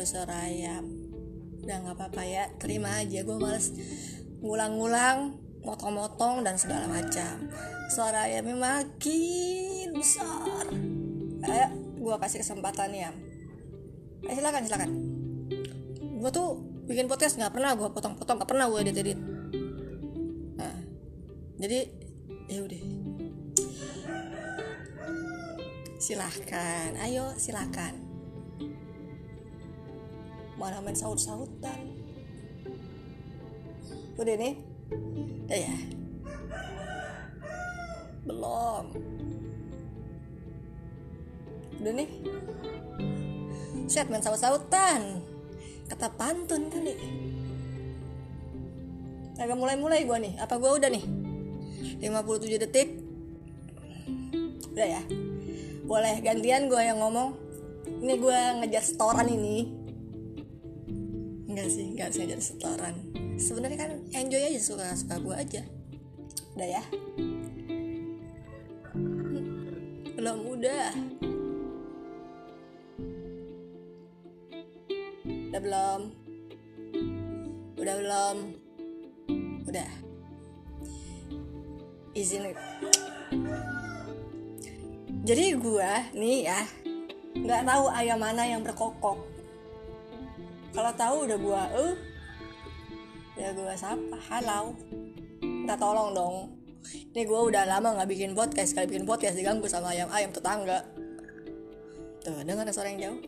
ada suara ayam udah nggak apa-apa ya terima aja. Gue males ngulang-ngulang motong-motong dan segala macam. Suara ayamnya makin besar. Ayo gue kasih kesempatan ya. Ayo silakan silakan. Gue tuh bikin podcast nggak pernah gue potong-potong nggak pernah gue edit edit nah jadi ya udah. Silahkan ayo silahkan mana main saut-sautan udah nih. Udah ya. Belum. Udah nih. Set main saut-sautan kata pantun kali agak mulai-mulai gua nih. Apa gua udah nih? 57 detik. Udah ya. Boleh gantian gue yang ngomong. Ini gue ngejar setoran ini sih enggak sih ngejar setoran. Sebenarnya kan enjoy aja suka suka gue aja. Udah ya? Belum udah. Udah belum? Udah belum? Udah. Izin. Jadi gue nih ya nggak tahu ayam mana yang berkokok kalau tahu udah gue eh ya gue sapa halau. Minta tolong dong. Ini gue udah lama nggak bikin podcast sekali bikin podcast diganggu sama ayam ayam tetangga. Tuh dengar suara yang jauh.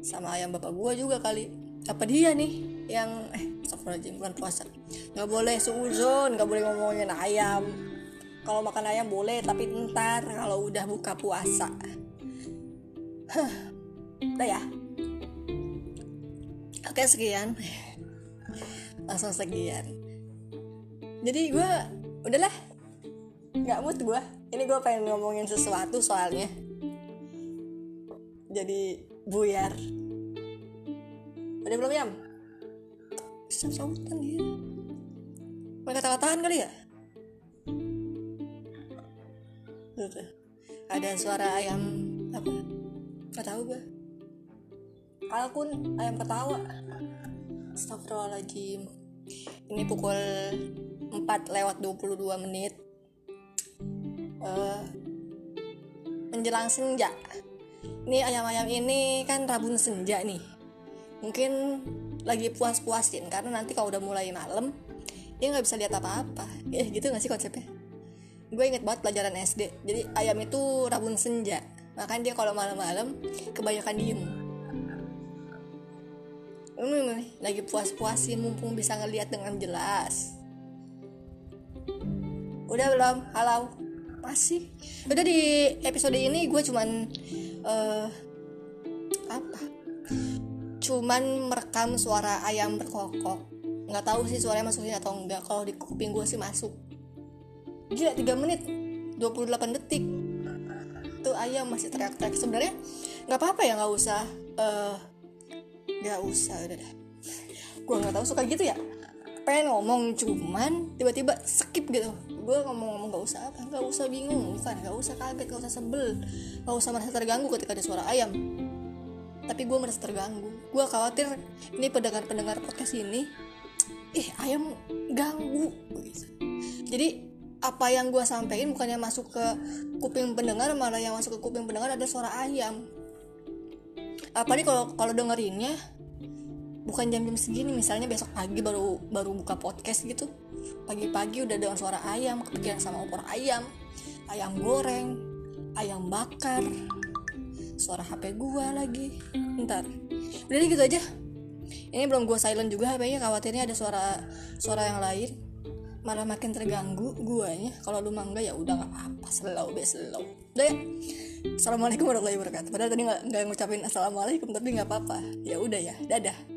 Sama ayam bapak gue juga kali. Apa dia nih yang eh Astagfirullahaladzim bulan puasa. Nggak boleh suuzon nggak boleh ngomongin ayam. Kalau makan ayam boleh tapi ntar kalau udah buka puasa. Huh. udah ya oke sekian. Langsung sekian. Jadi gue udahlah. Nggak mood gue ini gue pengen ngomongin sesuatu soalnya. Jadi buyar. Udah belum yam? Bisa sautan dia mereka kata-kataan kali ya? Tuh. ada suara ayam apa? Nggak tahu gue kalkun ayam ketawa. Astagfirullahaladzim. Ini pukul 4 lewat 22 menit. Eh, menjelang senja. Ini ayam-ayam ini kan rabun senja nih. Mungkin lagi puas-puasin karena nanti kalau udah mulai malam dia nggak bisa lihat apa-apa. Ya gitu nggak sih konsepnya? Gue inget banget pelajaran SD jadi ayam itu rabun senja. Makanya dia kalau malam-malam kebanyakan diem hmm, lagi puas-puasin mumpung bisa ngelihat dengan jelas. Udah belum? Halo? Masih? Udah di episode ini gue cuman eh apa? Cuman merekam suara ayam berkokok. Nggak tahu sih suaranya masukin atau enggak kalau di kuping gue sih masuk. Gila 3 menit. 28 detik. Tuh ayam masih teriak-teriak. Sebenarnya nggak apa-apa ya nggak usah eh nggak usah udah dah. Gue nggak tahu suka gitu ya? Pengen ngomong cuman tiba-tiba skip gitu. Gue ngomong-ngomong nggak usah apa nggak usah bingung bukan nggak usah kaget nggak usah sebel. Nggak usah merasa terganggu ketika ada suara ayam. Tapi gue merasa terganggu. Gue khawatir ini pendengar-pendengar podcast ini ih ayam ganggu. Jadi apa yang gue sampaikan bukannya masuk ke kuping pendengar malah yang masuk ke kuping pendengar ada suara ayam apalagi kalau kalau dengerinnya bukan jam-jam segini misalnya besok pagi baru baru buka podcast gitu. Pagi-pagi udah dengan suara ayam kepikiran sama opor ayam ayam goreng ayam bakar suara HP gua lagi. Ntar. Udah deh gitu aja. Ini belum gua silent juga HP-nya khawatirnya ada suara suara yang lain. Malah makin terganggu guanya. Kalau lu mangga ya udah nggak apa slow be slow. Udah ya assalamualaikum warahmatullahi wabarakatuh. Padahal tadi nggak ngucapin assalamualaikum tapi nggak apa-apa. Ya udah ya dadah